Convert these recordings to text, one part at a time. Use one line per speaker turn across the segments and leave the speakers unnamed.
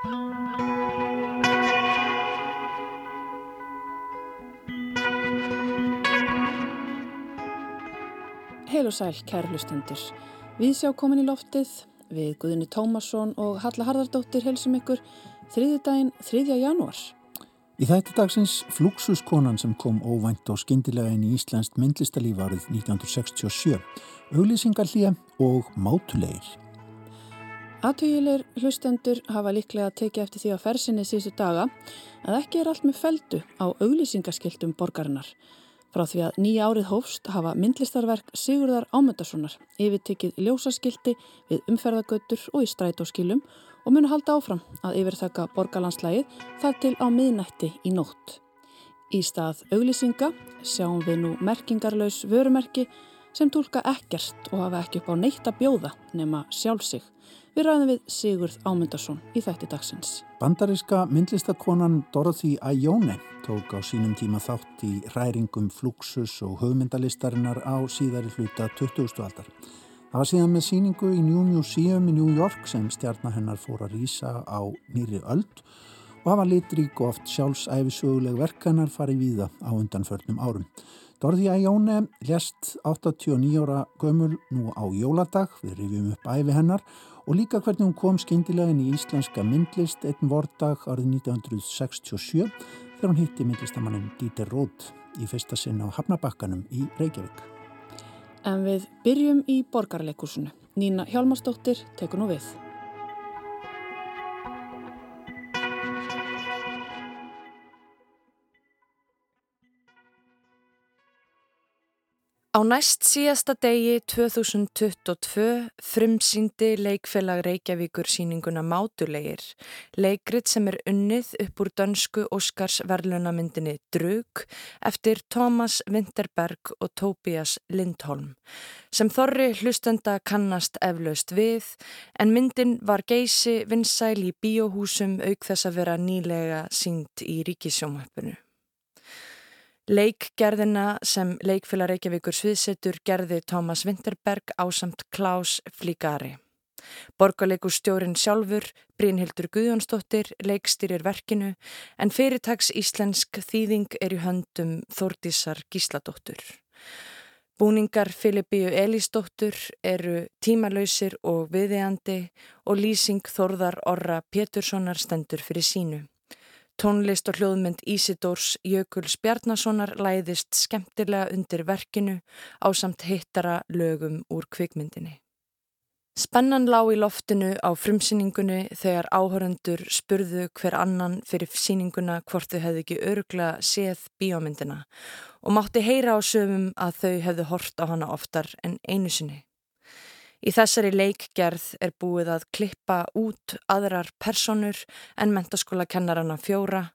Heil og sæl, kæri hlustendur. Við sjá komin í loftið við Guðinni Tómasson og Halla Harðardóttir helsum ykkur þriði daginn 3. janúar.
Í þætti dagsins Fluxuskonan sem kom óvænt og skindilega inn í Íslandst myndlistalíf árið 1967, auglýsingarlíja og mátulegir.
Aðtögilegir hlustendur hafa líklega tekið eftir því að fersinni síðustu daga að ekki er allt með feldu á auglýsingaskiltum borgarinnar. Frá því að nýja árið hófst hafa myndlistarverk Sigurðar Ámöndarssonar yfirtekið ljósaskildi við umferðagötur og í strætóskilum og munu halda áfram að yfirþaka borgarlandslægið þar til á miðnætti í nótt. Í stað auglýsinga sjáum við nú merkingarlaus vörumerki sem tólka ekkert og hafa ekki upp á neitt að bjóða nema sjálfsig Við ræðum við Sigurð Ámundarsson í þætti dagsins.
Bandariska myndlistakonan Dorothy Ione tók á sínum tíma þátt í ræringum fluxus og höfmyndalistarinnar á síðari hluta 20. aldar. Það var síðan með síningu í New Museum í New York sem stjarnar hennar fór að rýsa á nýri öld og hafa litrík og oft sjálfsæfisöguleg verkanar farið víða á undanförnum árum. Dorothy Ione lest 89 ára gömul nú á jóladag, við rifjum upp æfi hennar og líka hvernig hún kom skindilega inn í íslenska myndlist einn vordag árið 1967 þegar hún hitti myndlistamannin Dieter Roth í fyrsta sinna á Hafnabakkanum í Reykjavík.
En við byrjum í borgarleikursunu. Nína Hjálmarsdóttir tekur nú við.
Á næst síðasta degi 2022 frumsýndi leikfélag Reykjavíkur síninguna Mátulegir, leikrit sem er unnið upp úr dönsku Óskars verðlunamyndinni Drug eftir Thomas Winterberg og Tobias Lindholm, sem þorri hlustenda kannast eflaust við, en myndin var geysi vinsæl í bíóhúsum auk þess að vera nýlega sínd í ríkisjómöppunu. Leikgerðina sem leikfélag Reykjavíkur sviðsettur gerði Tómas Winterberg á samt Klaus Flíkari. Borgarleikustjórin sjálfur, Brynhildur Guðjónsdóttir, leikstýrir verkinu en fyrirtags íslensk þýðing er í höndum Þórdísar Gísladóttur. Búningar Filipíu Elísdóttur eru tímalauðsir og viðeandi og lýsing Þórðar Orra Péturssonar stendur fyrir sínu. Tónlist og hljóðmynd Ísidórs Jökuls Bjarnasonar læðist skemmtilega undir verkinu á samt hittara lögum úr kvikmyndinni. Spennan lág í loftinu á frumsýningunni þegar áhörundur spurðu hver annan fyrir sýninguna hvort þau hefði ekki örugla séð bíómyndina og mátti heyra á sömum að þau hefðu hort á hana oftar en einu sinni. Í þessari leikgerð er búið að klippa út aðrar personur en mentaskóla kennarana fjóra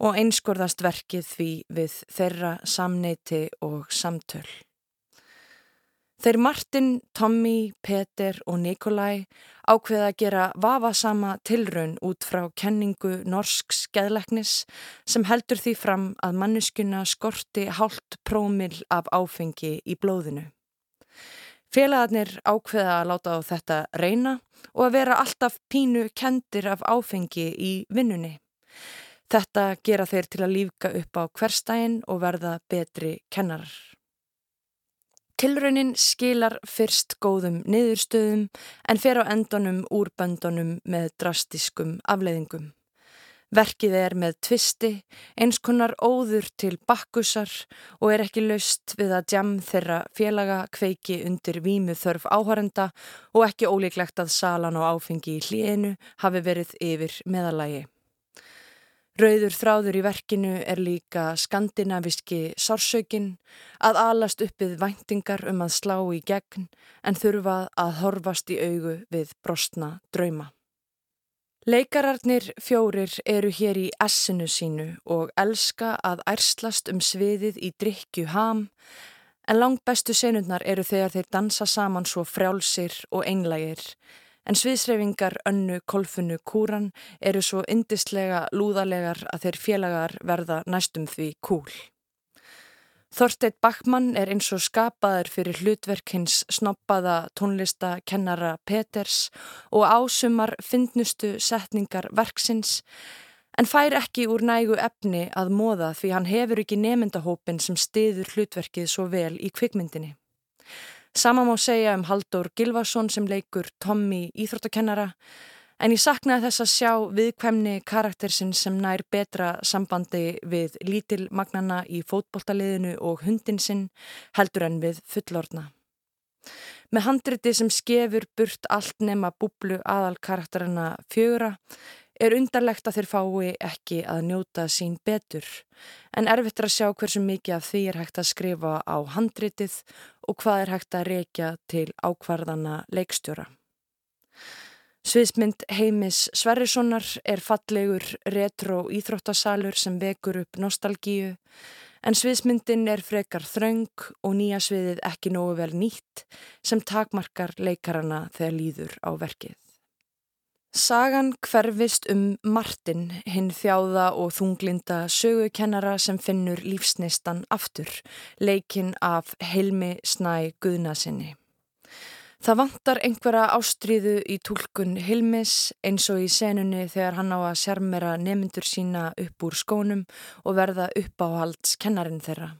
og einskorðast verkið því við þeirra samneiti og samtöl. Þeir Martin, Tommy, Peter og Nikolai ákveða að gera vafasama tilraun út frá kenningu norsk skeðleknis sem heldur því fram að manneskuna skorti hálft prómil af áfengi í blóðinu. Félagarnir ákveða að láta á þetta reyna og að vera alltaf pínu kendir af áfengi í vinnunni. Þetta gera þeir til að lífka upp á hverstægin og verða betri kennarar. Tilraunin skilar fyrst góðum niðurstöðum en fer á endunum úr böndunum með drastiskum afleiðingum. Verkið er með tvisti, eins konar óður til bakkusar og er ekki laust við að djam þeirra félaga kveiki undir vímu þörf áhærenda og ekki ólíklegt að salan og áfengi í hlíinu hafi verið yfir meðalagi. Rauður þráður í verkinu er líka skandinaviski sársökin að alast uppið væntingar um að slá í gegn en þurfa að horfast í augu við brostna drauma. Leikararnir fjórir eru hér í essinu sínu og elska að ærslast um sviðið í drikju ham en langt bestu senundnar eru þegar þeir dansa saman svo frjálsir og einlægir en sviðsreyfingar önnu kolfunu kúran eru svo indislega lúðalegar að þeir félagar verða næstum því kúl. Þorsteit Backmann er eins og skapaður fyrir hlutverk hins snoppaða tónlista kennara Peters og ásumar fyndnustu setningar verksins en fær ekki úr nægu efni að móða því hann hefur ekki nemyndahópin sem stiður hlutverkið svo vel í kvikmyndinni. Sama má segja um Haldur Gilvason sem leikur Tommy íþróttakennara en ég saknaði þess að sjá viðkvæmni karaktersinn sem nær betra sambandi við lítilmagnana í fótboltaliðinu og hundinsinn heldur en við fullorna. Með handriti sem skefur burt allt nema búblu aðal karakterina fjögura er undarlegt að þeir fái ekki að njóta sín betur en erfitt er að sjá hversu mikið af því er hægt að skrifa á handritið og hvað er hægt að reykja til ákvarðana leikstjóra. Sviðsmynd Heimis Sverrissonar er fallegur retro íþróttasalur sem vekur upp nostalgíu en sviðsmyndin er frekar þraung og nýja sviðið ekki nógu vel nýtt sem takmarkar leikarana þegar líður á verkið. Sagan hverfist um Martin, hinn þjáða og þunglinda sögukennara sem finnur lífsneistan aftur, leikinn af Helmi Snæ Guðnasinni. Það vantar einhverja ástríðu í tólkun Hilmis eins og í senunni þegar hann á að sjarmera nemyndur sína upp úr skónum og verða uppáhalds kennarin þeirra.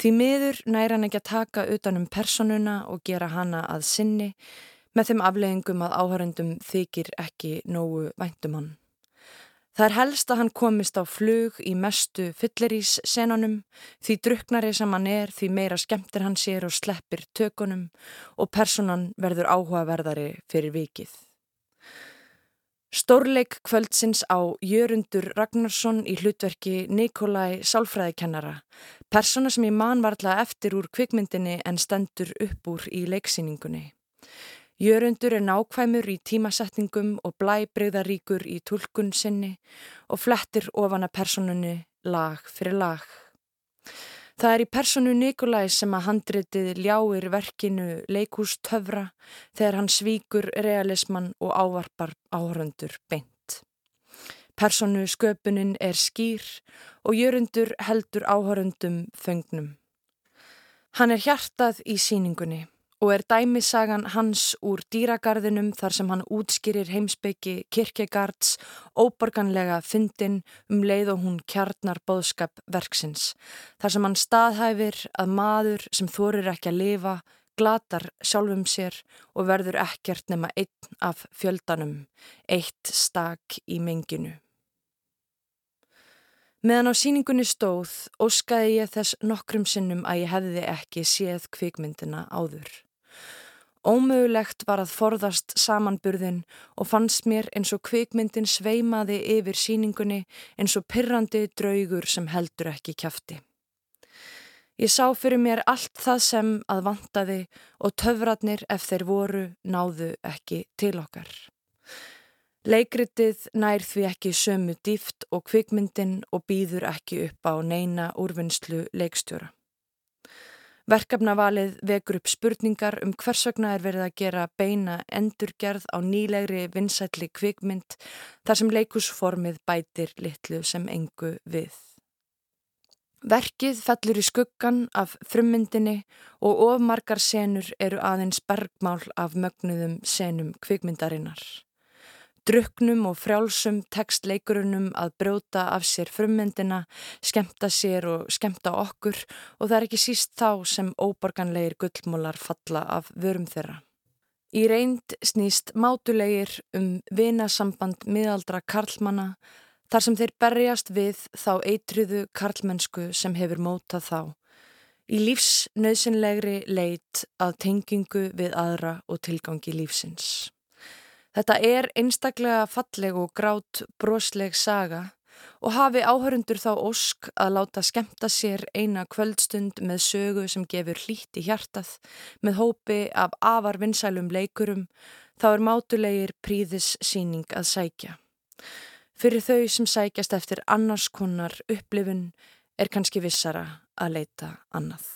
Því miður næra hann ekki að taka utanum personuna og gera hana að sinni með þeim afleggingum að áhörendum þykir ekki nógu væntum hann. Það er helst að hann komist á flug í mestu fyllerís senunum, því druknari sem hann er, því meira skemmtir hann sér og sleppir tökunum og personan verður áhugaverðari fyrir vikið. Stórleik kvöldsins á Jörundur Ragnarsson í hlutverki Nikolai Sálfræðikennara, persona sem í mann varla eftir úr kvikmyndinni en stendur upp úr í leiksýningunni. Jörundur er nákvæmur í tímasetningum og blæbreyðaríkur í tulkun sinni og flettir ofana personunni lag fyrir lag. Það er í personu Nikolai sem að handritið ljáir verkinu leikús töfra þegar hann svíkur realisman og ávarpar áhörundur beint. Personu sköpunin er skýr og jörundur heldur áhörundum fengnum. Hann er hjartað í síningunni og er dæmisagan hans úr dýragarðinum þar sem hann útskýrir heimsbyggi kirkegards óborganlega fyndin um leið og hún kjarnar boðskap verksins. Þar sem hann staðhæfir að maður sem þorir ekki að lifa glatar sjálfum sér og verður ekkert nema einn af fjöldanum, eitt stak í menginu. Meðan á síningunni stóð, óskaði ég þess nokkrum sinnum að ég hefði ekki séð kvikmyndina áður. Ómögulegt var að forðast samanburðin og fannst mér eins og kvikmyndin sveimaði yfir síningunni eins og pirrandi draugur sem heldur ekki kæfti. Ég sá fyrir mér allt það sem að vantaði og töfratnir ef þeir voru náðu ekki til okkar. Leikritið nær því ekki sömu dýft og kvikmyndin og býður ekki upp á neina úrvinnslu leikstjóra. Verkefnavalið vekur upp spurningar um hvers vegna er verið að gera beina endurgerð á nýlegri vinsætli kvikmynd þar sem leikusformið bætir litlu sem engu við. Verkið fellur í skuggan af frummyndinni og ofmarkar senur eru aðeins bergmál af mögnuðum senum kvikmyndarinnar. Druknum og frjálsum tekstleikurunum að brjóta af sér frummyndina, skemta sér og skemta okkur og það er ekki síst þá sem óborganlegir gullmólar falla af vörum þeirra. Í reynd snýst mátulegir um vinasamband miðaldra karlmanna þar sem þeir berjast við þá eitriðu karlmennsku sem hefur mótað þá. Í lífsnauðsynlegri leit að tengingu við aðra og tilgangi lífsins. Þetta er einstaklega falleg og grátt brosleg saga og hafi áhörundur þá ósk að láta skemta sér eina kvöldstund með sögu sem gefur hlít í hjartað með hópi af afar vinsælum leikurum þá er mátulegir príðis síning að sækja. Fyrir þau sem sækjast eftir annars konar upplifun er kannski vissara að leita annað.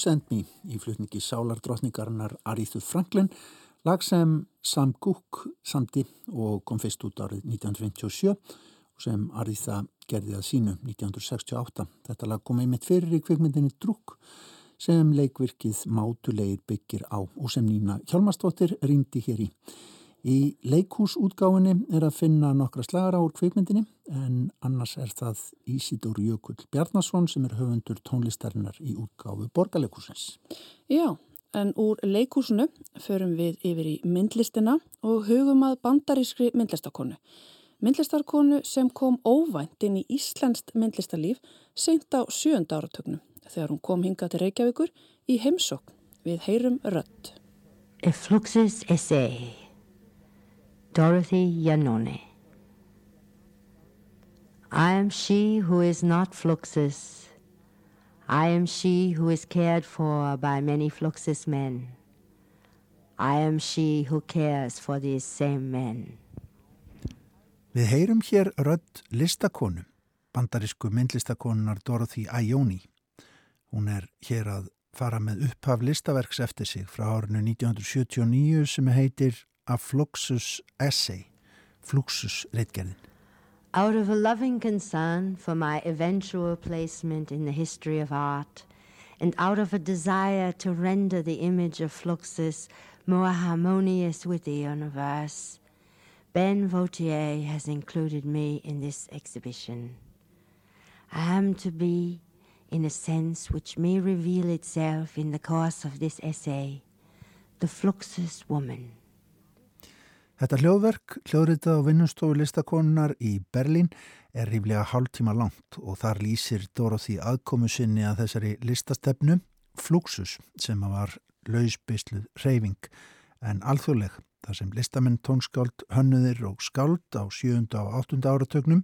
Send Me
í flutningi sálardrottningarinnar Aríðu Franklin lag sem Sam Cooke samti og kom fyrst út árið 1957 og sem Aríða gerði að sínu 1968. Þetta lag kom einmitt fyrir í kvikmyndinni Drúk sem leikvirkið mátulegir byggir á og sem Nína Hjálmarsdóttir rýndi hér í. Í leikhúsútgáfinni er að finna nokkra slagara úr kvikmyndinni en annars er það Ísidór Jökull Bjarnason sem er höfundur tónlistarinnar í útgáfu borgarleikhúsins.
Já, en úr leikúsinu förum við yfir í myndlistina og hugum að bandarískri myndlistakonu. Myndlistarkonu sem kom óvænt inn í Íslenskt myndlistarlíf seint á sjönda áratögnum þegar hún kom hingað til Reykjavíkur í heimsókn við heyrum rödd.
A Fluxus Essay Dorothy Yanone I am she who is not Fluxus. I am she who is cared for by many Fluxus men. I am she who cares for these same men.
Við heyrum hér rödd listakonu, bandarísku myndlistakonunar Dorothy Ione. Hún er hér að fara með upphaf listaverks eftir sig frá árinu 1979 sem heitir A Fluxus Essay, Fluxus reitgerðin.
Out of a loving concern for my eventual placement in the history of art, and out of a desire to render the image of Fluxus more harmonious with the universe, Ben Vautier has included me in this exhibition. I am to be, in a sense which may reveal itself in the course of this essay, the Fluxus woman.
Þetta hljóðverk, hljóðritað á vinnustofu listakonunar í Berlín, er ríflega hálftíma langt og þar lýsir Dorothy aðkomu sinni að þessari listastefnu Fluxus sem var lausbysluð reyfing en alþjóðleg þar sem listamenn, tónskáld, hönnuðir og skáld á 7. og 8. áratögnum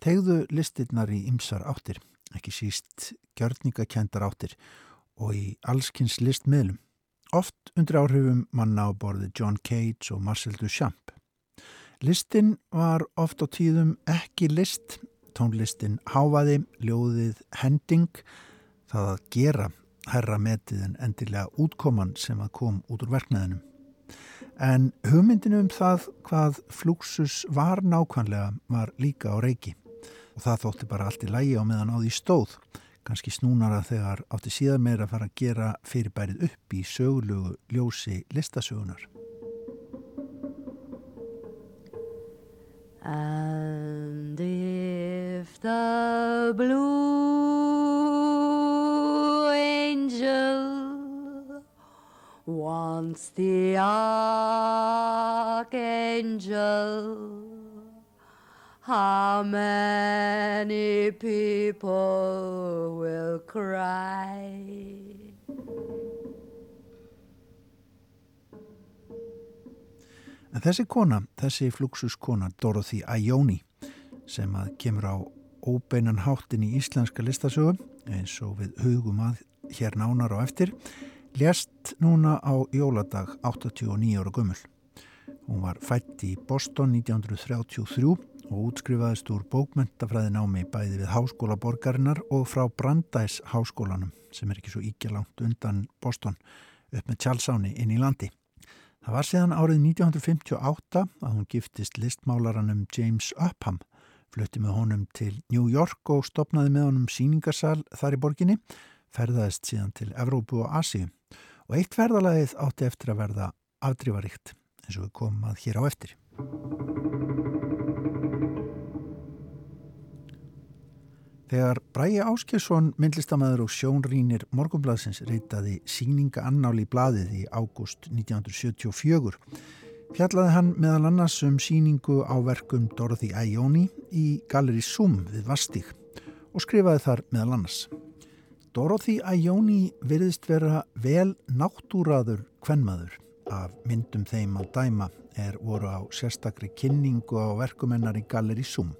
tegðu listirnar í ymsar áttir, ekki síst gjörningakendar áttir og í allskins listmiðlum. Oft undir áhrifum manna á borði John Cage og Marcel Duchamp. Listin var oft á tíðum ekki list, tónlistin háfaði, ljóðið hending, það að gera herra metið en endilega útkoman sem að kom út úr verknæðinum. En hugmyndinu um það hvað Fluxus var nákvæmlega var líka á reiki og það þótti bara allt í lægi á meðan á því stóð kannski snúnara þegar átti síðan meira að fara að gera fyrirbærið upp í sögulegu ljósi listasögunar.
And if the blue angel wants the archangel How many people will cry?
En þessi kona, þessi fluxuskona Dorothy Ioni sem að kemur á óbeinan háttin í íslenska listasögum eins og við hugum að hér nánar á eftir lést núna á jóladag 89 ára gummul. Hún var fætt í Boston 1933 og útskrifaðist úr bókmentafræðinámi bæði við Háskóla borgarinnar og frá Brandeis háskólanum sem er ekki svo íkja langt undan Boston upp með tjálsáni inn í landi. Það var síðan árið 1958 að hún giftist listmálaranum James Upham, flutti með honum til New York og stopnaði með honum síningarsal þar í borginni, ferðaðist síðan til Evrópu og Asíu og eitt ferðalagið átti eftir að verða afdrífaríkt eins og við komum að hér á eftir. Þegar Bræi Áskjesson, myndlistamæður og sjónrýnir Morgonbladsins reytaði síninga annáli í blaðið í ágúst 1974 fjallaði hann meðal annars um síningu á verkum Dorothy Ioni í Galleri Zoom við Vastík og skrifaði þar meðal annars. Dorothy Ioni virðist vera vel náttúraður kvennmaður af myndum þeim að dæma er voru á sérstakri kynningu á verkumennar í Galleri Zoom.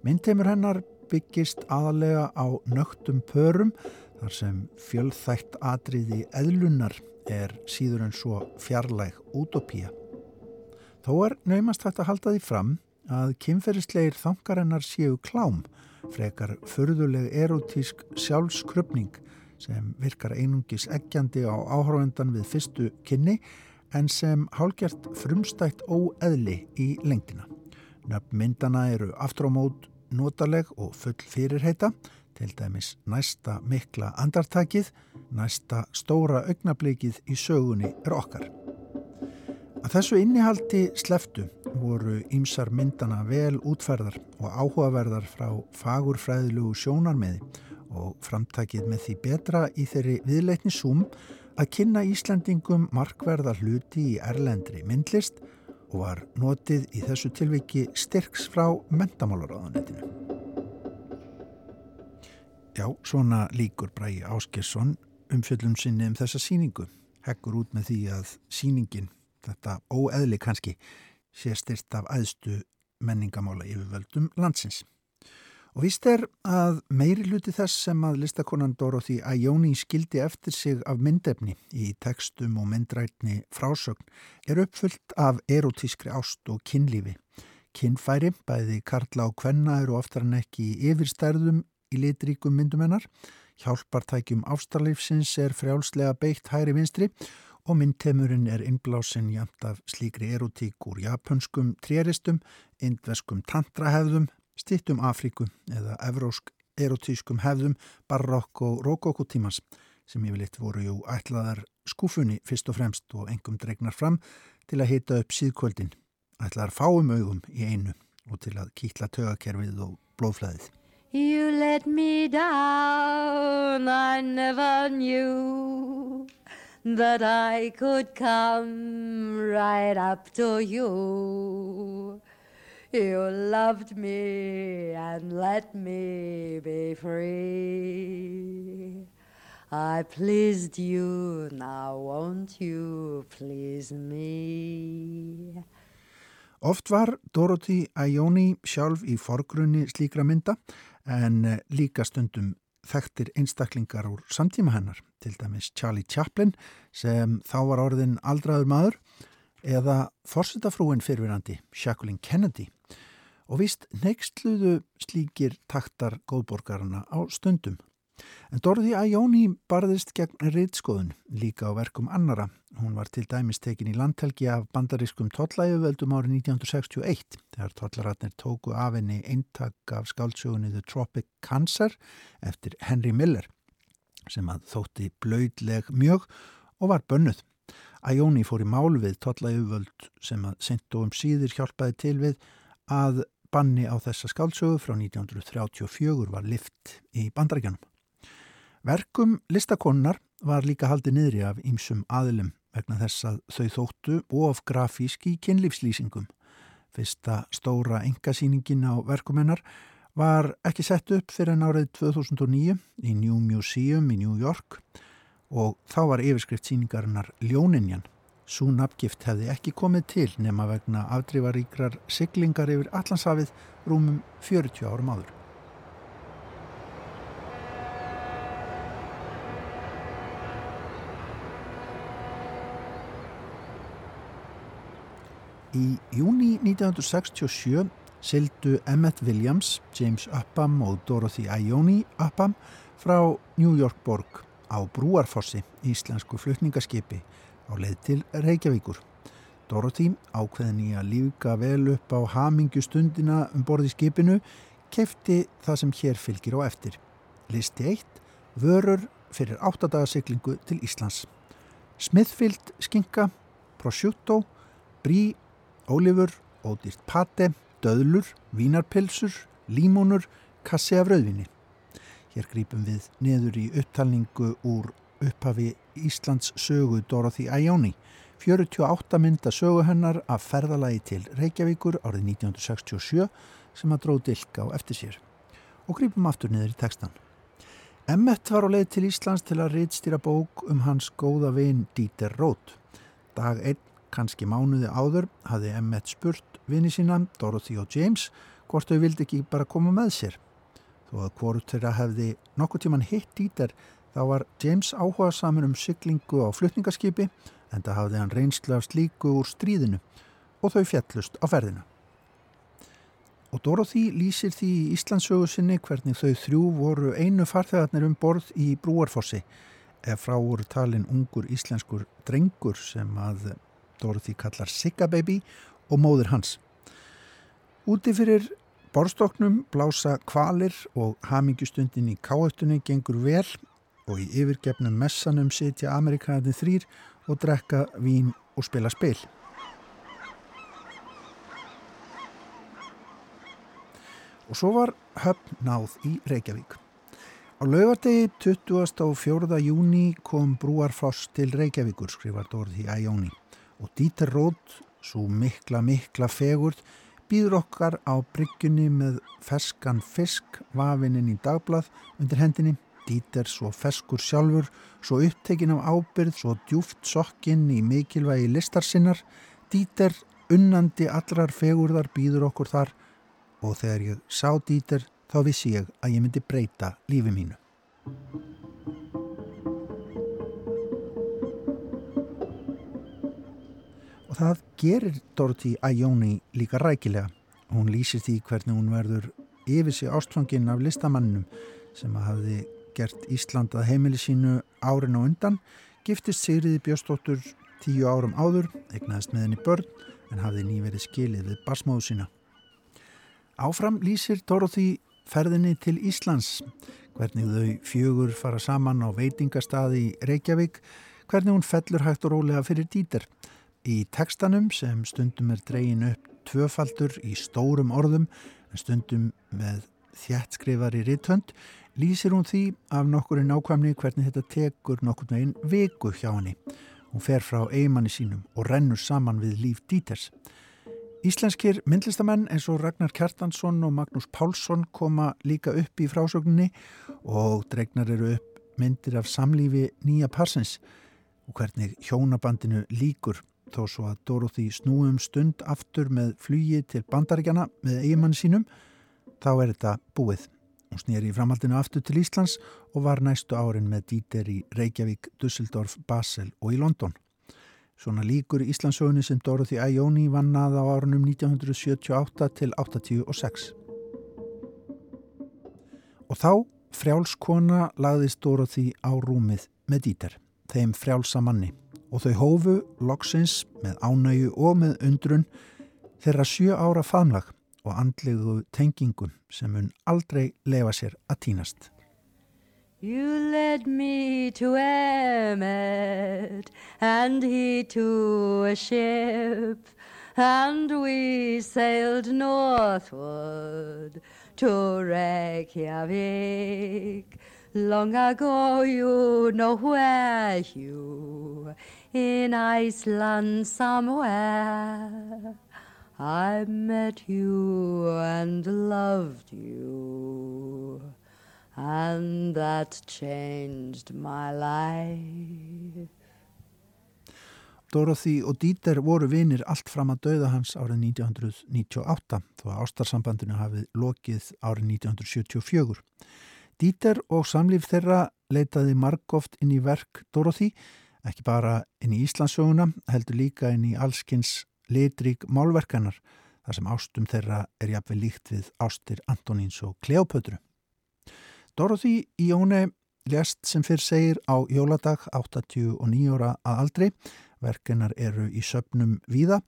Myndteimur hennar byggist aðalega á nögtum pörum þar sem fjölþægt atriði eðlunar er síður en svo fjarlæg útopía. Þó er naumast hægt að halda því fram að kynferðislegir þangarennar séu klám, frekar förðuleg erotísk sjálfskrupning sem virkar einungis eggjandi á áhráendan við fyrstu kynni en sem hálgjart frumstætt óeðli í lengdina. Nöfn myndana eru aftur á mót notaleg og full fyrirheita, til dæmis næsta mikla andartakið, næsta stóra augnablikið í sögunni er okkar. Að þessu innihaldi sleftu voru ýmsar myndana vel útferðar og áhugaverðar frá fagurfræðilugu sjónarmiði og framtakið með því betra í þeirri viðleitni súm að kynna Íslandingum markverða hluti í erlendri myndlist og var notið í þessu tilviki styrks frá mentamálaráðanetinu. Já, svona líkur Bræi Áskesson umfjöllum sinni um þessa síningu. Heggur út með því að síningin, þetta óeðli kannski, sé styrt af æðstu menningamála yfirvöldum landsins. Og vist er að meiri hluti þess sem að listakonan Dorothy Ioni skildi eftir sig af myndefni í tekstum og myndrætni frásögn er uppfullt af erotískri ást og kynlífi. Kinnfæri, bæði karla og kvenna eru oftar en ekki í yfirstærðum í litríkum myndum hennar. Hjálpartækjum ástarleifsins er frjálslega beitt hæri vinstri og myndtemurinn er innblásin jamt af slíkri erotík úr japanskum tréristum, indveskum tantrahefðum, stittum Afríku eða evrósk erotískum hefðum barokk og rokokotímans sem yfirleitt voru jú ætlaðar skúfunni fyrst og fremst og engum dregnar fram til að hita upp síðkvöldin, ætlaðar fáum augum í einu og til að kýtla tögakerfið og blóðflæðið.
You let me down, I never knew that I could come right up to you. You loved me and let me be free. I pleased you, now won't you please me?
Oft var Dorothy Ioni sjálf í forgrunni slíkra mynda en eh, líka stundum þekktir einstaklingar úr samtíma hennar, til dæmis Charlie Chaplin sem þá var orðin aldraður maður eða forsetafrúin fyrirverandi Jacqueline Kennedy og vist nextluðu slíkir taktar góðborgarna á stundum. En Dorothy Ioni barðist gegn reytskoðun líka á verkum annara. Hún var til dæmis tekin í landhelgi af bandarískum tollæguvöldum árið 1961 þegar tollaratnir tóku af henni eintak af skáldsögunni The Tropic Cancer eftir Henry Miller sem að þótti blöydleg mjög og var bönnuð. Ioni fór í mál við tollæguvöld sem að sendt og um síður hjálpaði til við að banni á þessa skáldsögu frá 1934 var lift í bandaríkjanum. Verkum listakonnar var líka haldið niðri af ýmsum aðilum vegna þess að þau þóttu of grafísk í kynlífslýsingum. Fyrsta stóra engasýningin á verkumennar var ekki sett upp fyrir en árið 2009 í New Museum í New York og þá var yfirskrift síningarinnar Ljóninjan. Sú nafngift hefði ekki komið til nema vegna afdrifaríkrar siglingar yfir Allansafið rúmum 40 árum áður. Í júni 1967 sildu Emmett Williams, James Upham og Dorothy Ione Upham frá New York borg á Brúarfossi, íslensku flutningaskipi á leið til Reykjavíkur. Dorothy, ákveðin í að lífka vel upp á hamingju stundina um borði skipinu, kefti það sem hér fylgir á eftir. Listi 1. Vörur fyrir 8 dagarsiklingu til Íslands. Smithfield skinka, prosciutto, brí, ólifur, ódýrt pate, döðlur, vínarpilsur, límónur, kassi af rauðvinni. Hér grípum við neður í upptalningu úr upphafi Íslands sögu Dorothy Ione, 48 mynda sögu hennar af ferðalagi til Reykjavíkur árið 1967 sem að dróð dilka á eftir sér. Og grípum aftur niður í textan. Emmett var á leið til Íslands til að rittstýra bók um hans góða vin Dieter Roth. Dag einn, kannski mánuði áður, hafði Emmett spurt vini sína, Dorothy og James, hvort þau vildi ekki bara koma með sér. Þó að hvort þeirra hefði nokkuð tíman hitt Dieter, þá var James áhuga saman um syklingu á flutningaskipi, en það hafði hann reynslu af slíku úr stríðinu og þau fjallust á ferðina. Og Dorothy lýsir því í Íslandsögu sinni hvernig þau þrjú voru einu farþegarnir um borð í Brúarfossi ef frá voru talin ungur íslenskur drengur sem að Dorothy kallar Sigga Baby og móður hans. Úti fyrir borstoknum blása kvalir og hamingjustundin í káöftunni gengur vel og í yfirgefnum messanum sitja Amerikanarnir þrýr og drekka vín og spila spil. Og svo var höfn náð í Reykjavík. Á laugardegi 24. júni kom Brúarfoss til Reykjavíkur, skrifar Dorði Æjóni. Og Dieter Roth, svo mikla, mikla fegurð, býður okkar á bryggjunni með ferskan fisk, vafininn í dagblað undir hendinni. Dieter svo feskur sjálfur, svo upptekinn af ábyrð, svo djúft sokkinn í mikilvægi listarsinnar. Dieter, unnandi allrar fegurðar, býður okkur þar og þegar ég sá Dieter þá vissi ég að ég myndi breyta lífi mínu. Og það gerir Dorothy Ione líka rækilega. Hún lýsir því hvernig hún verður yfir sig ástfanginn af listamannum sem hafði gert Ísland að heimili sínu árin og undan, giftist Sigriði Björnsdóttur tíu árum áður, egnaðist með henni börn en hafði nýverið skilið við basmóðu sína. Áfram lýsir Dorothy ferðinni til Íslands, hvernig þau fjögur fara saman á veitingastaði í Reykjavík, hvernig hún fellur hægt og rólega fyrir dýter. Í tekstanum sem stundum er dregin upp tvöfaldur í stórum orðum, en stundum með þjættskrifar í rithönd, lýsir hún því af nokkur í nákvæmni hvernig þetta tekur nokkur meginn viku hjá henni. Hún fer frá eigimanni sínum og rennur saman við líf dýters. Íslenskir myndlistamenn eins og Ragnar Kjartansson og Magnús Pálsson koma líka upp í frásögninni og dregnar eru upp myndir af samlífi nýja parsins og hvernig hjónabandinu líkur þó svo að Dorothy snúum stund aftur með flugi til bandaríkjana með eigimann sínum, þá er þetta búið. Hún snýri í framhaldinu aftur til Íslands og var næstu árin með dýter í Reykjavík, Dusseldorf, Basel og í London. Svona líkur Íslandsögunni sem Dorothy Ione vannað á árunum 1978 til 86. Og þá frjálskona lagðist Dorothy á rúmið með dýter, þeim frjálsa manni og þau hófu loksins með ánægu og með undrun þeirra sjö ára faðmlag og andlegu tengingum sem mun aldrei lefa sér að týnast.
You led me to Emmet, and he to a ship, and we sailed northward to Reykjavik. Long ago, you know where you, in Iceland somewhere. I met you and loved you, and that changed my life.
Dorothy og Dieter voru vinir allt fram að dauða hans árið 1998 þó að ástarsambandinu hafið lokið árið 1974. Dieter og samlíf þeirra leitaði margóft inn í verk Dorothy, ekki bara inn í Íslandsöguna, heldur líka inn í allskins litrík málverkanar, þar sem ástum þeirra er jafnveg líkt við ástir Antoníns og Kleopötru. Dorothy Ione lest sem fyrr segir á jóladag 89 ára að aldrei, verkenar eru í söpnum víða,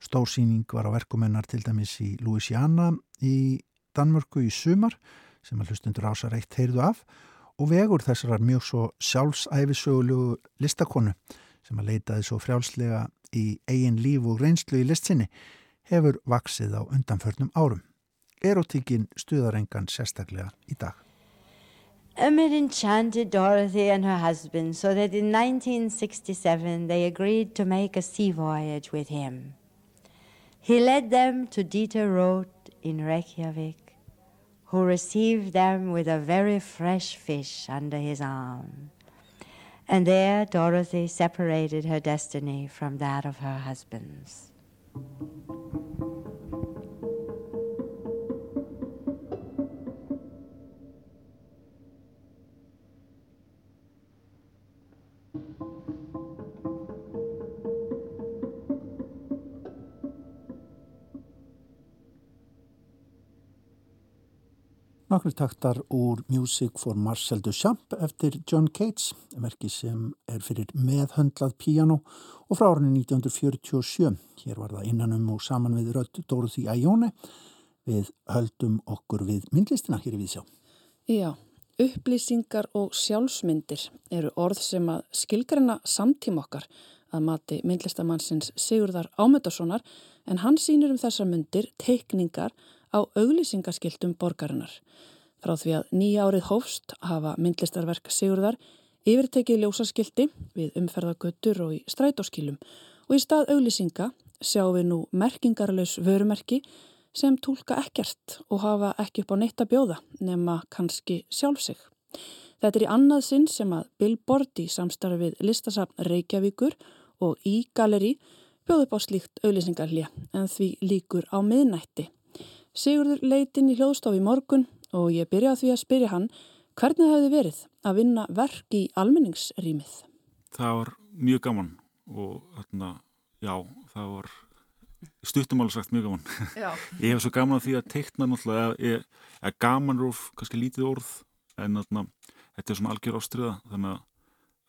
stórsýning var á verkumennar til dæmis í Louisiana í Danmörku í sumar, sem að hlustundur ásar eitt heyrðu af, og vegur þessar mjög svo sjálfsæfisögulegu listakonu sem að leitaði svo frjálslega í eigin líf og reynslu í listsinni hefur vaksið á undanförnum árum. Erotíkin stuðarengan sérstaklega í dag.
Emmett enchanted Dorothy and her husband so that in 1967 they agreed to make a sea voyage with him. He led them to Dieter Roth in Reykjavik, who received them with a very fresh fish under his arm. And there Dorothy separated her destiny from that of her husband's.
Nokkur taktar úr Music for Marcel Duchamp eftir John Cates, verki sem er fyrir meðhöndlað píano og frá árinu 1947. Hér var það innanum og saman við rödd Dorothy Ione við höldum okkur við myndlistina hér í Víðsjá.
Já, upplýsingar og sjálfsmyndir eru orð sem að skilgreina samtíma okkar að mati myndlistamannsins Sigurðar Ámyndarssonar en hann sýnir um þessar myndir teikningar á auglýsingaskiltum borgarinnar. Frá því að nýja árið hófst hafa myndlistarverk Sigurðar yfirtekið ljósaskilti við umferðagötur og í strætóskilum og í stað auglýsinga sjáum við nú merkingarlaus vörumerki sem tólka ekkert og hafa ekki upp á neitt að bjóða nema kannski sjálf sig. Þetta er í annað sinn sem að Billboard í samstarfi við listasafn Reykjavíkur og í galeri bjóð upp á slíkt auglýsingarlja en því líkur á miðnætti. Sigurður leitin í hljóðstofi morgun og ég byrjaði því að spyrja hann hvernig það hefði verið að vinna verk í almenningsrýmið.
Það var mjög gaman og þarna, já, það var stuttumáli sagt mjög gaman.
Já.
Ég hef svo gaman að því að teikna náttúrulega, ég, að gaman rúf, kannski lítið orð, en þarna, þetta er svona algjör ástriða, þannig að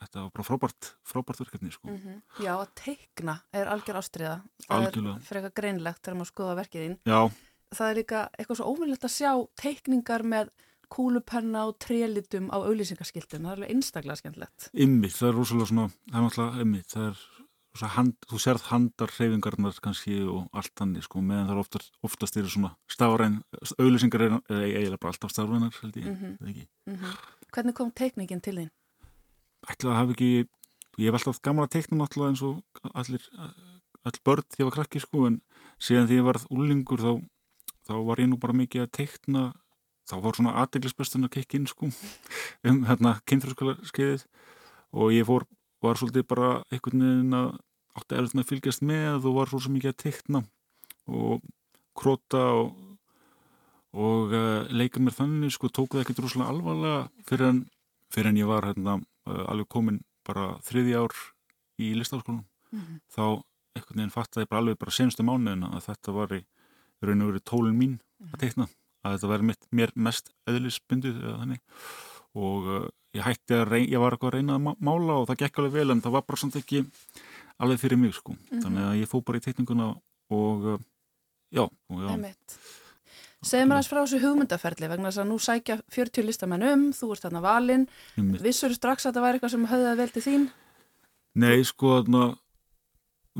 þetta var bara frábært, frábært verkefni, sko.
Já, að teikna er algjör ástriða. Það
Algjörlega.
er frekar greinlegt þegar maður skoða verkið þín.
Já,
Það er líka eitthvað svo óvinnlegt að sjá teikningar með kúlupenna og trélitum á auglýsingaskiltum. Það er alveg einstaklega skemmtilegt.
ymmið, það er rosalega svona, það er náttúrulega ymmið, það er rosa hand, þú sérð handar hreyfingarnar kannski og allt þannig, sko, meðan það er oftast, oftast eru svona stafræn, auðlýsingar eða eiginlega bara alltaf stafrænar, held ég, mm ekki.
Hvernig kom teikningin til þín?
ætla að hafa ekki ég hef alltaf að teikna náttúrulega eins og allir, all börn því að ég var krakki sko en síðan því ég varð úlingur þá, þá var ég nú bara mikið að teikna þá var svona aðdeglisbestin að kikka inn sko um hérna kynþröskala skeiðið og ég fór, var svolítið bara einhvern veginn að átti með að fylgjast með og var svolítið mikið að teikna og króta og, og uh, leika mér þannig sko tók það ekkert rosalega alvarlega fyrir en, fyrir en ég var hérna uh, alveg komin bara þriði ár í listafaskólanum þá einhvern veginn fattaði bara alveg bara senstu mánuðina að þetta var í raun og verið tólun mín að teikna að þetta mitt, mér mest þannig. Og uh, ég hætti að reyna, ég var eitthvað að reyna að má- mála og það gekk alveg vel en það var bara samt ekki alveg fyrir mig sko. Þannig að ég fó bara í teikninguna og uh, já, já.
Einmitt. Segðu mér aðeins frá þessu hugmyndaferli vegna þess að nú sækja 40 listamenn um, þú ert þarna valinn, vissur strax að þetta væri eitthvað sem höfðaði vel til þín?
Nei, sko, þarna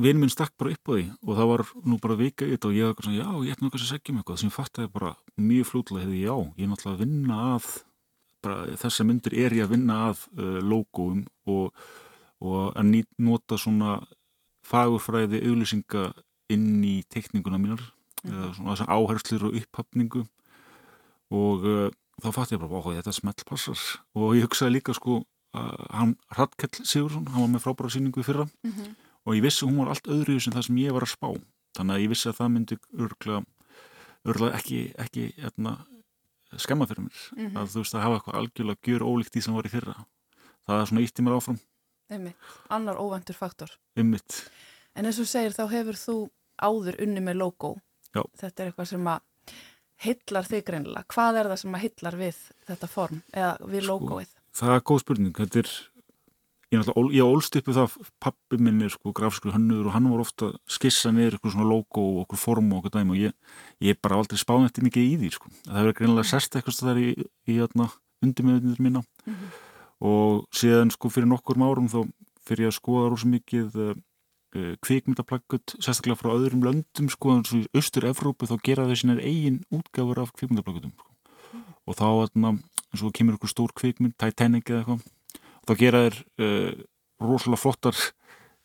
vinn minn stakk bara upp á því og það var nú bara vika í þetta og ég var eitthvað svona, já, ég ætti eitthvað að segja mig eitthvað. Sem ég fattaði bara mjög flútlega hefði já, ég er náttúrulega að vinna að bara þessa myndir er ég að vinna að uh, logoum og, og að nýt, nota svona fagurfræði auglýsinga inn í teikninguna mínar eða svona þessar áherslur og upphafningu. Og uh, þá fatt ég bara, óhá, þetta smelt passar og ég hugsaði líka sko að hann, Radkell Sigursson, hann var með frábæra sýningu í fyrra og ég vissi að hún var allt öðru sem það sem ég var að spá þannig að ég vissi að það myndi örglega, örglega ekki, ekki etna, skemma fyrir mér að þú veist að hafa eitthvað algjörlega gjör ólíkt því sem var í fyrra það er svona ítti mér áfram
Einmitt. Annar óvæntur faktor.
um mitt
En eins og segir þá hefur þú áður unni með logo.
Já.
Þetta er eitthvað sem að hillar þig greinilega. Hvað er það sem að hillar við þetta form eða við
Sko,
logoið?
það er góð spurning þetta er ég, ég ólst upp við það pappi minn er sko grafskur hannur og hann var ofta skissa niður eitthvað svona logo og okkur form og okkur dæmi og ég, ég bara aldrei spáði eftir mikið í því sko. það hefur greinilega sest eitthvað þar í, í hérna, undirmiðunir mína og síðan sko fyrir nokkur árum þá fyrir ég að skoða rosa mikið uh, uh, kvikmyndaplaggut sérstaklega frá öðrum löndum sko eins og í Austur-Evrópu þá gera þau sínar eigin útgáfur af kvikmyndaplaggutum sko. og þá hérna, eins og kemur ykkur stór kvikmynd, Titanic eða eitthvað þá gera þær uh, rosalega flottar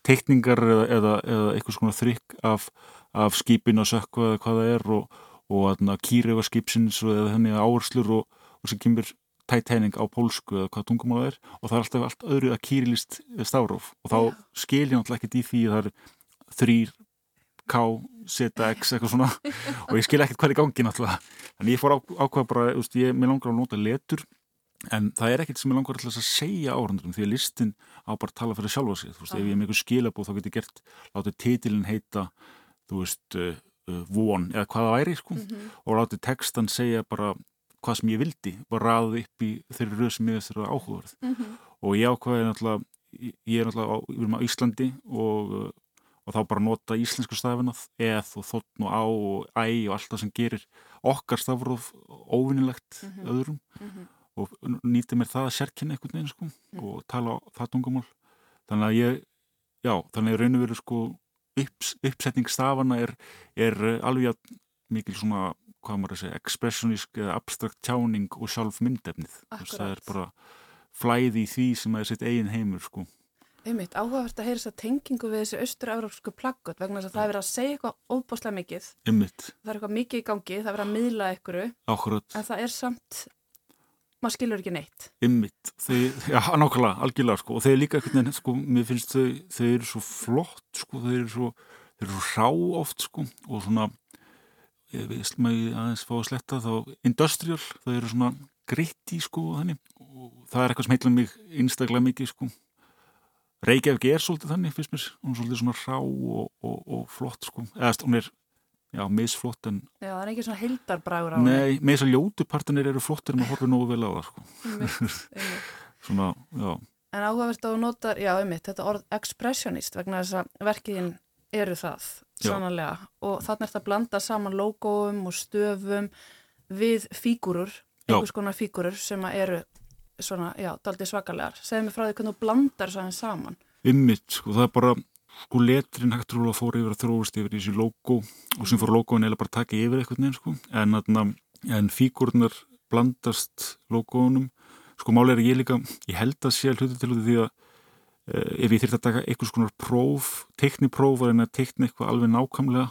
teikningar eða, eða, eða eitthvað svona þrykk af, af skipin að sökka eða hvað það er og, og kýrifa skipsins eða henni áherslur og, og sem kemur Titanic á pólsku eða hvað tungumál það er og það er alltaf allt öðru að kýrilist stafróf og þá skil ég náttúrulega ekkert í því að það er þrýr K, ZX, eitthvað svona og ég skil ekkert hvað er í gangi náttúrulega. En ég fór ákvað bara, ég, mér langar að nota letur en það er ekkert sem ég langar alltaf að segja áhrandurum því að listin á bara að tala fyrir sjálfa sig, þú veist, ef ég er með einhver skilabóð þá get ég gert, látið titilin heita þú veist, uh, uh, von eða hvað það væri, sko. Og látið textan segja bara hvað sem ég vildi, bara raðið upp í þeirri röð sem ég veist þeirra áhugaverð. Og ég ákvaði náttúrulega ég er náttúrulega á, við erum á Íslandi og, uh, og þá bara nota íslensku stafina eð og þotn og á og æ og allt það sem gerir okkar stafróf óvinnilegt öðrum og nýti mér það að sérkynna einhvern veginn sko og tala það tungumál. Þannig að ég, já, þannig að raun og veru sko upps, uppsetning stafana er, er uh, alveg að mikil svona, hvað maður að segja expressionísk eða abstrakt tjáning og sjálf myndefnið, Þú veist, það er bara flæði í því sem er sitt eigin heimur sko.
Einmitt, áhugavert að heyra þess að tengingu við þessi austur-európsku plaggut vegna þess að það er verið að segja eitthvað óbáslega mikið.
ymmit,
Það er eitthvað mikið í gangi, það er verið að miðla
ákvörð
en það er samt, maður skilur ekki neitt.
ymmit, þeir, já, nákvæmlega, algjörlega sko, og þeir líka veginn, sko, mér finnst þau, þau eru svo flott, sko, þau eru svo, þau eru svo rá oft, sko, og svona, ég veist maður aðeins fá að sletta þá, industrial, þau eru svona gritti, sko, þannig, og það er eitthvað sem heitla mig einstaklega mikið, sko, Reykjavík er svolítið þannig, finnst mér, hún er svolítið svona rá og, og, og flott, sko, eða hún er, já, misflott, en,
Já, það er ekki svona heildarbrægur á henni.
nei, með þess að ljótupartinir eru flottir en maður horfir nógu vel á það, sko,
Einmitt, einmitt.
svona, já,
En áhugavert að þú notar, já, einmitt, þetta orð expressionist vegna þess að verkiðin eru það,
Já.
sannarlega. Og þannig er þetta að blanda saman logoum og stöfum við fígurur, einhvers konar fígurur sem eru svona, já, daldið svakalegar. Segðu mig frá því hvernig þú blandar aðeins saman.
ymmit, sko, það er bara sko letrin hægt rúlega fór yfir að þróast yfir þessi logo og sem fór logoin eða bara taka yfir eitthvað nefn sko, en, atna, en fígurnar blandast logounum. Sko máli er ég líka, ég held að sé að hluti til því að uh, ef ég þyrfti að taka einhvers konar próf, teiknipróf að reyna að teikna eitthvað alveg nákvæmlega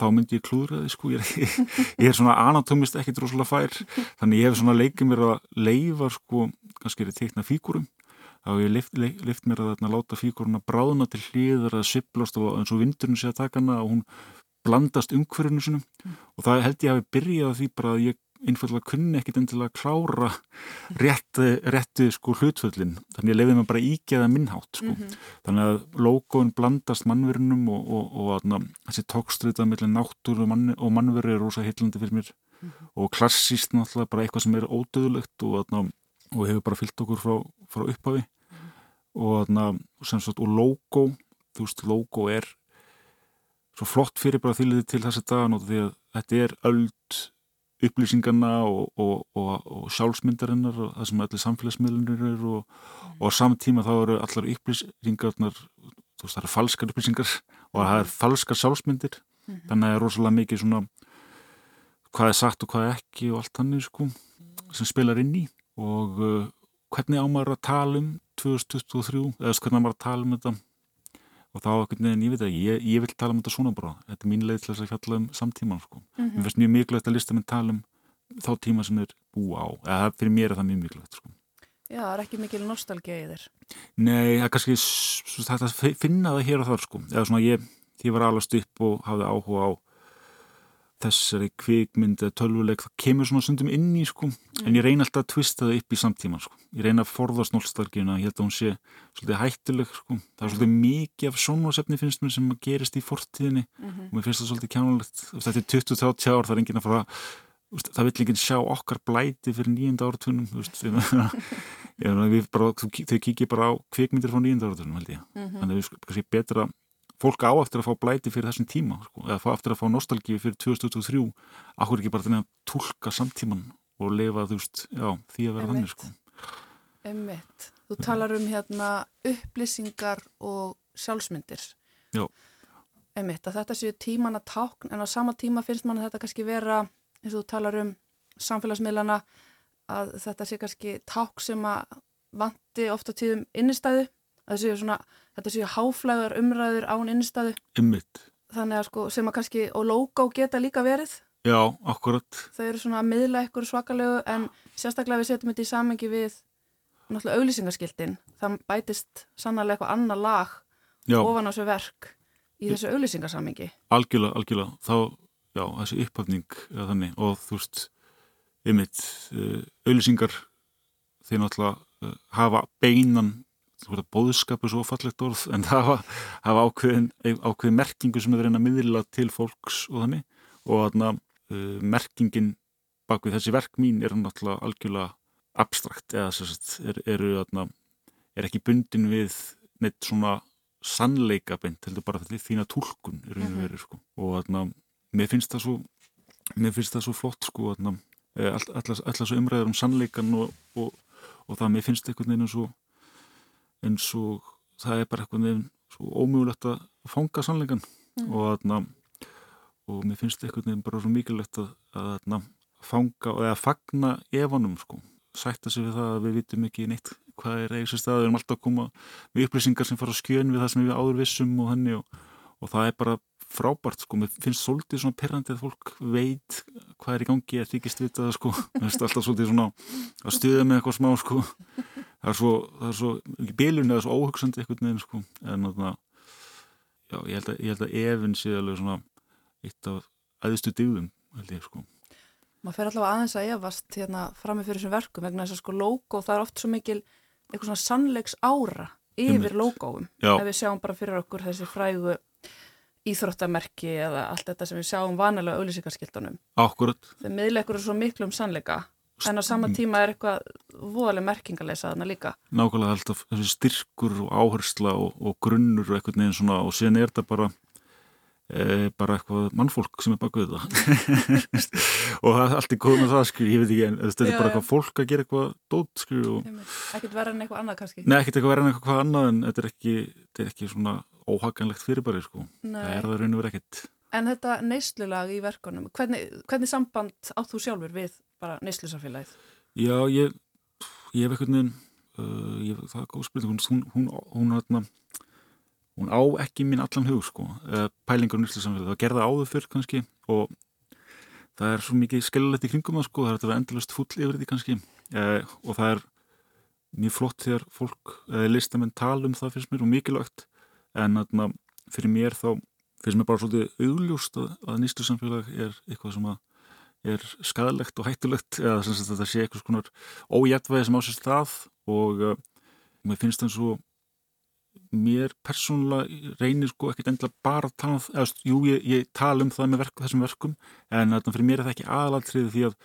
þá myndi ég klúðra því sko. Ég er, ég er svona anatomist ekkit rosalega fær. Þannig ég hef svona leikið mér að leifa sko, kannski er ég teikna fígurum þá hef ég lift, lift, lift mér að þarna, láta fíguruna bráðna til hliðar að sviplast og eins og vindurinn sé að taka hana og hún blandast umhverfinu sinum og það held ég hafi byrjað á því bara að ég einfallega kunni ekkit endilega að klára rétti, rétti sko hlutföllin. Þannig ég leiði mig bara ígeða minnhátt sko. þannig að logoin blandast mannverunum og, og, og, og þessi tókstrita mellir náttúr og, mann, og mannveru er rosa heillandi fyrir mér. Og klassíst náttúrulega bara eitthvað sem er ódöðulegt og, og hefur bara fyllt okkur frá, frá upphafi. Og, sem sagt, og logo þú veist, logo er svo flott fyrir bara þýliði til þessa dagan og því að þetta er öld upplýsingarna og, og, og, og sjálfsmyndarinnar og það sem allir samfélagsmiðlunir eru og, og samtíma þá eru allar upplýsingarnar þú veist það eru falskar upplýsingar og það er falskar sjálfsmyndir. Þannig að það er rosalega mikið svona hvað er sagt og hvað er ekki og allt þannig sko sem spilar inn í og uh, hvernig á maður að tala um 2023 eða hvernig á maður að tala um þetta og þá einhvern veginn, ég veit ekki, ég, ég vil tala um þetta svona bara, þetta er mín leið til þess að fjalla um samtíman sko.
Mhm.
Mér finnst mjög mikilvægt að listamenn tala um þá tíma sem þeir búa á, eða fyrir mér er það mjög mikilvægt sko.
Já, það er ekki mikil nostalgía í þér.
Nei, það er kannski þetta að fi- finna það hér og þar sko, eða svona ég, ég var alast upp og hafði áhuga á þessari kvikmynd eða tölvuleik, það kemur svona stundum inn í sko, en ég reyna alltaf að twista það upp í samtíman sko, ég reyna að forðast nostalgíuna, ég held að hún sé svolítið hættuleg sko, það er svolítið mikið af sjónvarsefni finnst mér sem gerist í fortíðinni. Og mér finnst það svolítið kjánulegt þetta er 20-30 ár, það er enginn að fara það vill enginn sjá okkar blæti fyrir nýjönda áratunum þau kikið bara á kvikmyndir frá nýjönda áratunum held ég. Kannski betra fólk á eftir að fá blæti fyrir þessum tíma sko, eða fá eftir að fá nostalgíu fyrir 2023 akkur ekki bara þannig að tólka samtíman og lifa þú veist, já, því að vera
Einmitt.
þannig sko.
Emmitt. Þú talar um hérna upplýsingar og sjálfsmyndir.
Já.
Emmitt, að þetta séu tíman að tákn, en á sama tíma finnst mann að þetta kannski vera, eins og þú talar um samfélagsmiðlana, að þetta sé kannski tákn sem að vanti ofta tíðum innistæðu, að það séu svona, þetta séu háflægar umræður án innistæðu,
Ymmit,
þannig að sko, sem að kannski, og logo geta líka verið,
já, akkurat.
Þau eru svona að miðla ykkur svakalegu en sérstaklega við setjum þetta í samengi við náttúrulega auglýsingaskiltin það bætist sannarlega eitthvað annað lag
já,
ofan á þessu verk í þessu auglýsingasamengi
algjörlega, algjörlega. Þá, já, þessi upphafning þannig, og þú veist ymmit, uh, auðlýsingar þeir náttúrulega uh, hafa beinan þú veist að bóðskap er svo fallegt orð en það hafa, ákveðin, ákveðin merkingu sem er reyna miðla til fólks og þannig og þarna uh, merkingin bak við þessi verk mín er náttúrulega algjörlega abstrakt eða sagt, er, eru þarna er ekki bundin við neitt svona sannleika beint, heldur bara því þína túlkun er raun og verið sko. og þarna, mér finnst það svo mér finnst það svo flott sko þarna, eh, all, allas, allas umræður um sannleikan og, og, og það mér finnst einhvern veginn eins eins og það er bara einhvern veginn svo ómjúlegt að fanga sannleikan og þarna og mér finnst einhvern veginn bara svo mikilvægt að, þarna, fanga eða fagna efanum sko. Sætta sig við það að við vitum ekki neitt hvað er sér stað, við erum alltaf að koma við upplýsingar sem fara á skjön við það sem við áður vissum og henni og, og það er bara frábært sko, mér finnst svolítið svona perrandi að fólk veit hvað er í gangi að þykist vita það sko, mér finnst alltaf svolítið svona að stuða með eitthvað smá sko það er svo, það er svo ekki bilun eða svo óhugsandi eitthvað neðin sko. En þarna, já, ég held að, ég held að efinn sé alveg svona eitt af aðeistu dygðum held ég sko.
Maður fer allavega aðeins að efast hérna frammi fyrir þessum verkum vegna þess að sko logo það er oft svo mikil eitthvað svona sannleiks ára yfir logoum ef við sjáum bara fyrir okkur þessi frægu íþróttamerki eða allt þetta sem við sjáum vanalega auðlýsingarskiltunum
Akkurat,
þeir miðla ykkur svo miklu um sannleika en á sama tíma er eitthvað voðaleg merkingarleysa þarna líka.
Nákvæmlega alltaf styrkur og áhersla og, og grunnur og eitthvað neginn svona og síðan er þetta bara e, bara eitthvað mannfólk sem er bak við það. Og það er allt í góð með það skil, ég veit ekki en þetta er bara eitthvað fólk að gera eitthvað dót skil og
ekkert verða en eitthvað annað kannski.
Neða ekkert verið en eitthvað annað en þetta er ekki, þetta er ekki svona óhaganlegt fyrirbæri sko,
Nei.
það er það raun og verið ekkert.
En þetta neyslulag í verkunum, hvernig, hvernig samband átt þú sjálfur við bara neyslusafélagið?
Já, ég, ég hef einhvern veginn, uh, það er góð spurning, hún, hún, hún, hún, hún, á ekki minn allan hug, sko, uh, pælingur nýrslu samfélag, það gerða áður fyrr kannski og það er svo mikið skellulegt í kringum það, sko, það er þetta endalust full yfir því kannski. Uh, og það er mjög flott þegar fólk, eða listamenn tala um það fyrst mér og mikilvægt. En þarna, fyrir mér þá finnst mér bara svolítið augljóst að, að nýstu samfélag er eitthvað sem að er skadalegt og hættulegt eða sem sagt að þetta sé eitthvað skonar ójættvæði sem á sér stað og uh, mér finnst eins og mér persónulega reynir sko ekkert endilega bara að tala um það, eða, jú, ég, ég tala um það með verk, þessum verkum en þetta fyrir mér er það ekki aðalatriði því að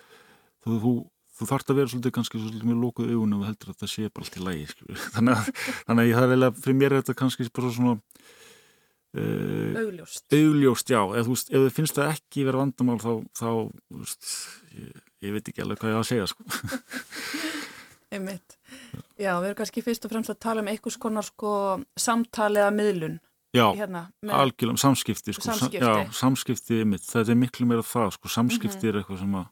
þú, þú, þú þarft að vera svolítið kannski svolítið með lókuð augunum og heldur að það sé bara allt í lægi þannig að, þannig að það er eiginlega fyrir mér er þetta kannski bara svona uh,
Augljóst.
augljóst, já, eða þú ef þið finnst það ekki vera vandamál þá, þá þú veist, ég, ég veit ekki alveg hvað ég á að segja sko.
Einmitt. Já, við erum kannski fyrst og fremst að tala um einhvers konar sko samtali eða miðlun
Já,
hérna.
algjörlega, samskipti sko, sam-
Samskipti.
Já, samskipti, einmitt, þetta er miklu meira það sko, samskipti er eitthvað sem að,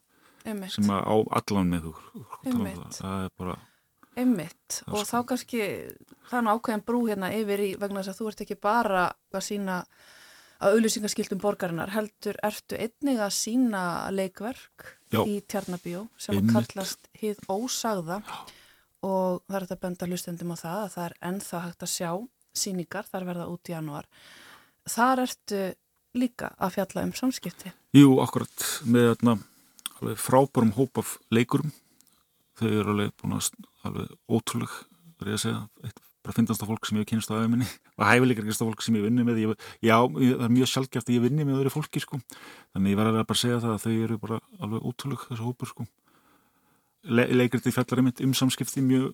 sem að á allan með þú sko, um það, það er bara
Einmitt
Það
og
sko-
þá kannski er nú ákveðin brú hérna yfir í vegna þess að þú ert ekki bara að sína að auðlýsingaskiltum borgarinnar heldur ertu einnig að sína leikverk
Já.
í Tjarnabíó sem að
Einmitt.
kallast Hið ósagða og það er þetta að benda hlustendum á það að það er ennþá hægt að sjá síningar, þar verða út í janúar. Þar ertu líka að fjalla um samskipti.
Jú, akkurat með alveg frábærum hóp af leikurum þau eru alveg búin að alveg ótrúleg, er ég að segja eitt bara fyndast fólk sem ég hef kynst á aðeiminni og hæfileikar fólk sem ég vinni með ég, já, það er mjög sjálfgeft að ég vinni með öðru fólki sko. þannig ég var að bara segja það að þau eru bara alveg ótrúleg þessu hópur sko. Le leikriti fjallar einmitt um samskipti mjög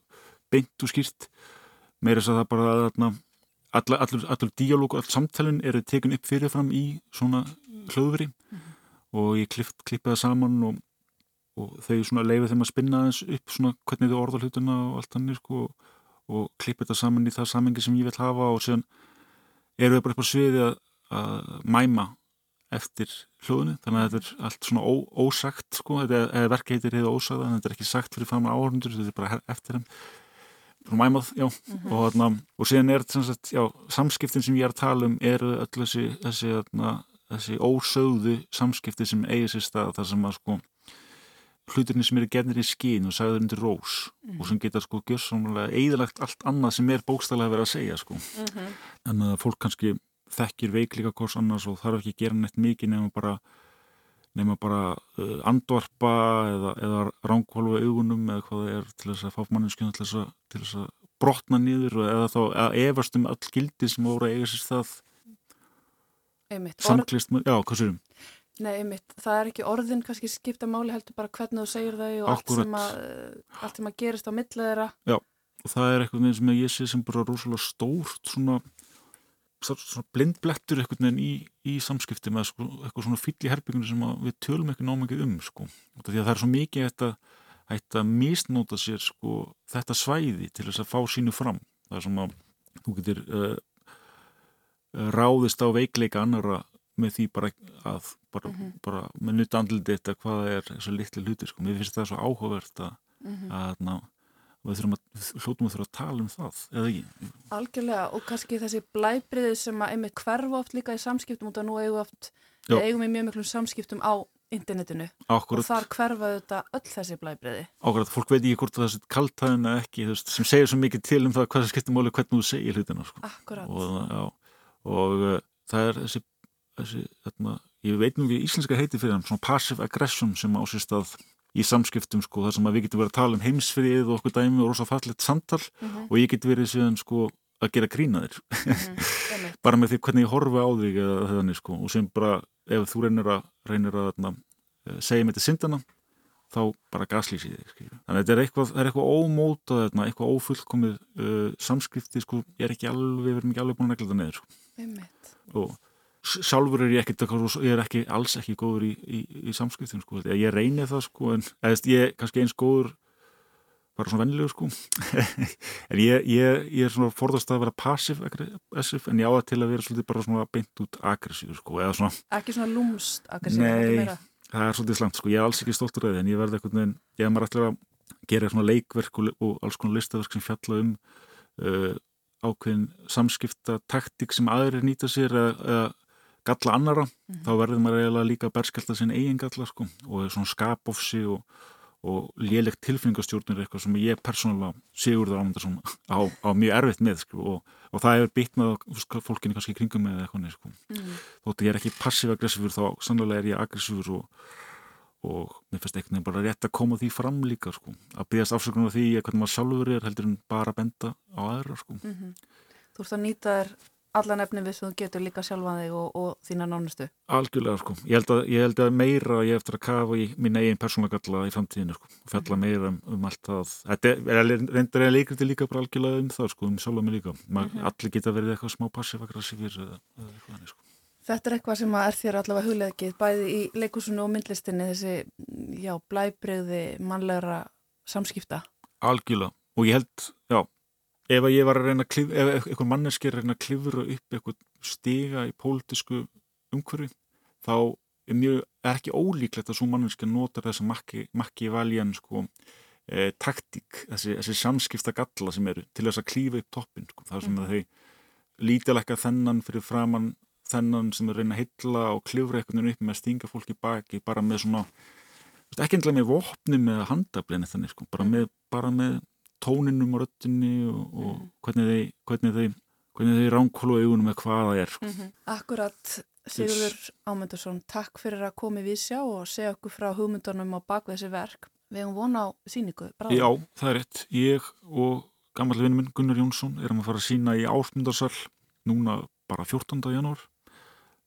beint og skýrt meira þess að það bara allur, allur, allur díalóg og all samtalin eru tekin upp fyrirfram í svona hljóðveri og ég klipp, klippi það saman og, og þau svona leiði þeim að spinna aðeins upp svona hvernig þau orða hlutina og allt þannig sko og, og klippi þetta saman í það samengi sem ég vil hafa og síðan eru þau bara upp á sviði að, að mæma eftir hljóðinu, þannig að þetta er allt svona ó, ósagt sko, þetta er, heitir hefur ósagða, en þetta er ekki sagt fyrir fram áhörnundur, þetta er bara eftir þeim. Mæmað, já. Og, þarna, og síðan er þetta sagt, já, samskiptin sem ég er að tala um eru öll þessi, þessi, þarna, þessi ósögðu samskipti sem eigi sér stað þar sem að sko hlutirni sem eru gefnir í skín og sagður undir rós og sem geta sko gjörsamlega eðalagt allt annað sem er bókstælega verið að segja sko en að fólk kannski þekkir veikleika hvors annars og þarf ekki að gera neitt mikið nema bara nema bara uh, andvarpa eða, eða ránkválfa augunum eða hvað það er til þess að fá manneskjuna til til þess að brotna niður og eða þá að efast um öll gildi sem voru að eiga sér stað
Einmitt.
Samklist, með- já, hvað sérum?
Nei, einmitt. Það er ekki orðin kannski skipta máli heldur bara hvernig þú segir þau og allt sem, að, allt sem að gerist á millið þeirra.
og það er eitthvað sem ég sé sem bara rosalega stórt svona, svona blindblettur eitthvað í, í samskipti með sko, eitthvað svona fýll í herbyggunum sem að við tölum ekki námikið um sko. Því að það er svo mikið þetta, þetta misnóta sér sko, þetta svæði til þess að fá sínu fram það er svona þú getur uh, ráðist á veikleika annara með því bara að bara, bara með nutt andliti þetta hvað það er þessu litli hluti sko. mér finnst það svo áhugavert að, að na, við þurfum að við hljótum að þurfa að tala um það eða ekki,
Algjörlega og kannski þessi blæbriði sem að einmitt hverfa oft líka í samskiptum út af nú eigum við oft, við eigum í mjög miklum samskiptum á internetinu
akkurat,
og þar hverfa þetta öll þessi blæbriði.
akkurat fólk veit ekki hvort það er kaltæðin eða ekki, veist, sem segir svo mikið til um það hvað það skiptir máli hvernig þú segir hlutina sko.
Akkurat.
og, já, og uh, það er þessi, þessi þarna, ég veit nú ekki íslenska heiti fyrir hann, svona passive aggression sem á sér stað í samskiptum sko, þar sem að við getum verið að tala um heimsfrið og okkur dæmi og rosa fallet samtal og ég get verið síðan sko að gera grína þér
Einmitt.
bara með því hvernig ég horfi á þig eða þannig sko og sem bara ef þú reynir að, reynir að þarna, eh, segja mér til syndana þá bara gaslýsi þig þannig að þetta er eitthvað, er eitthvað ómótað þarna, eitthvað ófullkomið uh, samskipti sko, ég er ekki alveg, við erum ekki alveg búin að negla þetta neður sko. Og sjálfur er ég eitthvað- ég er ekki, alls ekki góður í, í, í samskiptum sko, ég reyni það sko en ég er kannski eins góður bara svona vennilegur sko en ég, ég, ég er svona forðast að vera aggressiv en ég á það til að vera svolítið bara svona beint út aggressív sko svona,
Ekki svona lúmst aggressív,
Nei. það er svolítið slangt sko ég er alls ekki stoltur að því en ég verði eitthvað en ég er maður ætla að gera svona leikverk og, og alls konar listaverk sem fjalla um uh, ákveðin samskipta taktik sem aðrir nýta sér eða galla annara þá verður maður eiginlega líka að berskjálta sinni eigin galla sko og svona skapofsi og, og lélegt tilfinningastjórnir er eitthvað sem ég persónulega Sigurður Ámundarsson á, á mjög erfitt með sko og, og það hefur bitnað fólkinni kannski kringum með eitthvað neð sko. Þótt að ég er ekki passiv-aggressífur þá sannlega er ég aggressífur og, og mér finnst veginn bara rétt að koma því fram líka sko. Að byggast afsökunar á því hvernig maður sjálfur er heldur en bara benda á aðra sko.
Þú ert að nýta þér allan efni við sem þú getur líka sjálfan þig og, og þína nánustu.
Algjörlega sko, ég held að, ég held að meira ég eftir að kafa í mín eigin persónlega galla í framtíðinu sko, fjalla meira um, um allt það, þetta er er- reyndar er leikriti líka bara algjörlega um það sko, um sjálfa mig líka, Ma, allir geta verið eitthvað smá passiv-aggressífir eða, eða eitthvað þannig sko.
Þetta er eitthvað sem að er þér allavega hugleikið bæði í leikusinu og myndlistinni þessi, já, blæbreyði mannlegra samskipta.
Algjörlega, og ég held, já, ef að ég var að reyna að klif, ef eitthvað manneski er að reyna að klifra upp eitthvað stiga í pólitísku umhverfi, þá er mjög, er ekki ólíklegt að svo manneski notar þessa makki, makki valjan sko, e, taktík, þessi, þessi samskipta galla sem eru til þess að klífa upp toppin sko. það sem að þau lítilegka þennan fyrir framann þennan sem þau reyna að hylla og klifra einhvern veginn upp með að stinga fólki baki bara með svona ekki endilega með vopnum eða handablinni þannig sko, bara með, bara með tóninum og röttinni og, og hvernig þeir hvernig þeir, hvernig þeir ránkólu augunum með hvað það er sko.
Akkurat Sigurður Ámundarsson, takk fyrir að komi við sjá og segja okkur frá hugmyndunum á bakveg þessi verk. Við hefum vona á síningu. bráðum.
Já, það er rétt. Ég og gammal vinnu minn Gunnar Jónsson erum að fara að sína í ásmundarsal núna bara 14. janúar.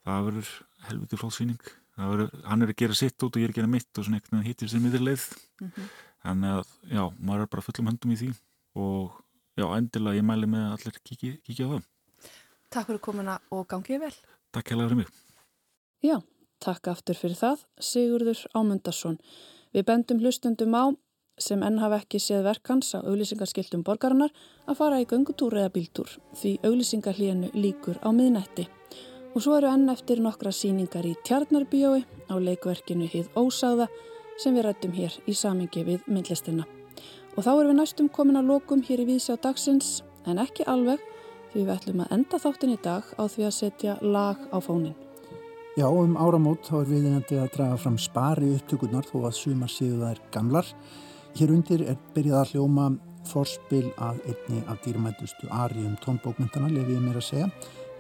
Það verður helviti flott síning. Verður, hann er að gera sitt út og ég er að gera mitt og svona veginn hittir sér miðurleið.
Mhm.
Þannig að, já, maður er bara fullum höndum í því og já, endilega ég mæli með að allir kíkja, kíkja á það.
Takk fyrir komuna og gangið vel.
Takk hérlega fyrir mig.
Já, takk aftur fyrir það, Sigurður Ámundarsson. Við bendum hlustundum á, sem enn hafa ekki séð verkans á auglýsingarskiltum borgarinnar, að fara í göngutúr eða bíltúr, því auglýsingarlíðinu líkur á miðnætti. Og svo eru enn eftir nokkra síningar í Tjarnarbíói á leikverkinu Hið Ósáða sem við rættum hér í samingi við myndlistina. Og þá erum við næstum komin að lokum hér í Vísjá dagsins, en ekki alveg, því við ætlum að enda þáttin í dag á því að setja lag á fónin.
Já, um áramót þá er viðinandi að draga fram spari upptökurnar þó að sumar séu þær gamlar. Hér undir er byrjað að hljóma forspil að einni af dýrmætustu arium tónbókmyndana, lefi ég mér að segja.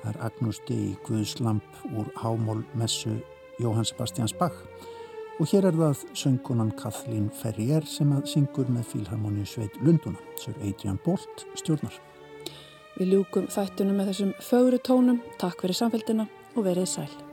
Það er Agnusti í Guðslamp úr Hámól messu Jóhann Sebastians Bach. Og hér er það söngunan Kathleen Ferrier sem að syngur með Fílharmoníu Sveit Lunduna, Sir Adrian Bolt stjórnar.
Við ljúkum þættunum með þessum fögru tónum. Takk fyrir samfélgina og verið sæl.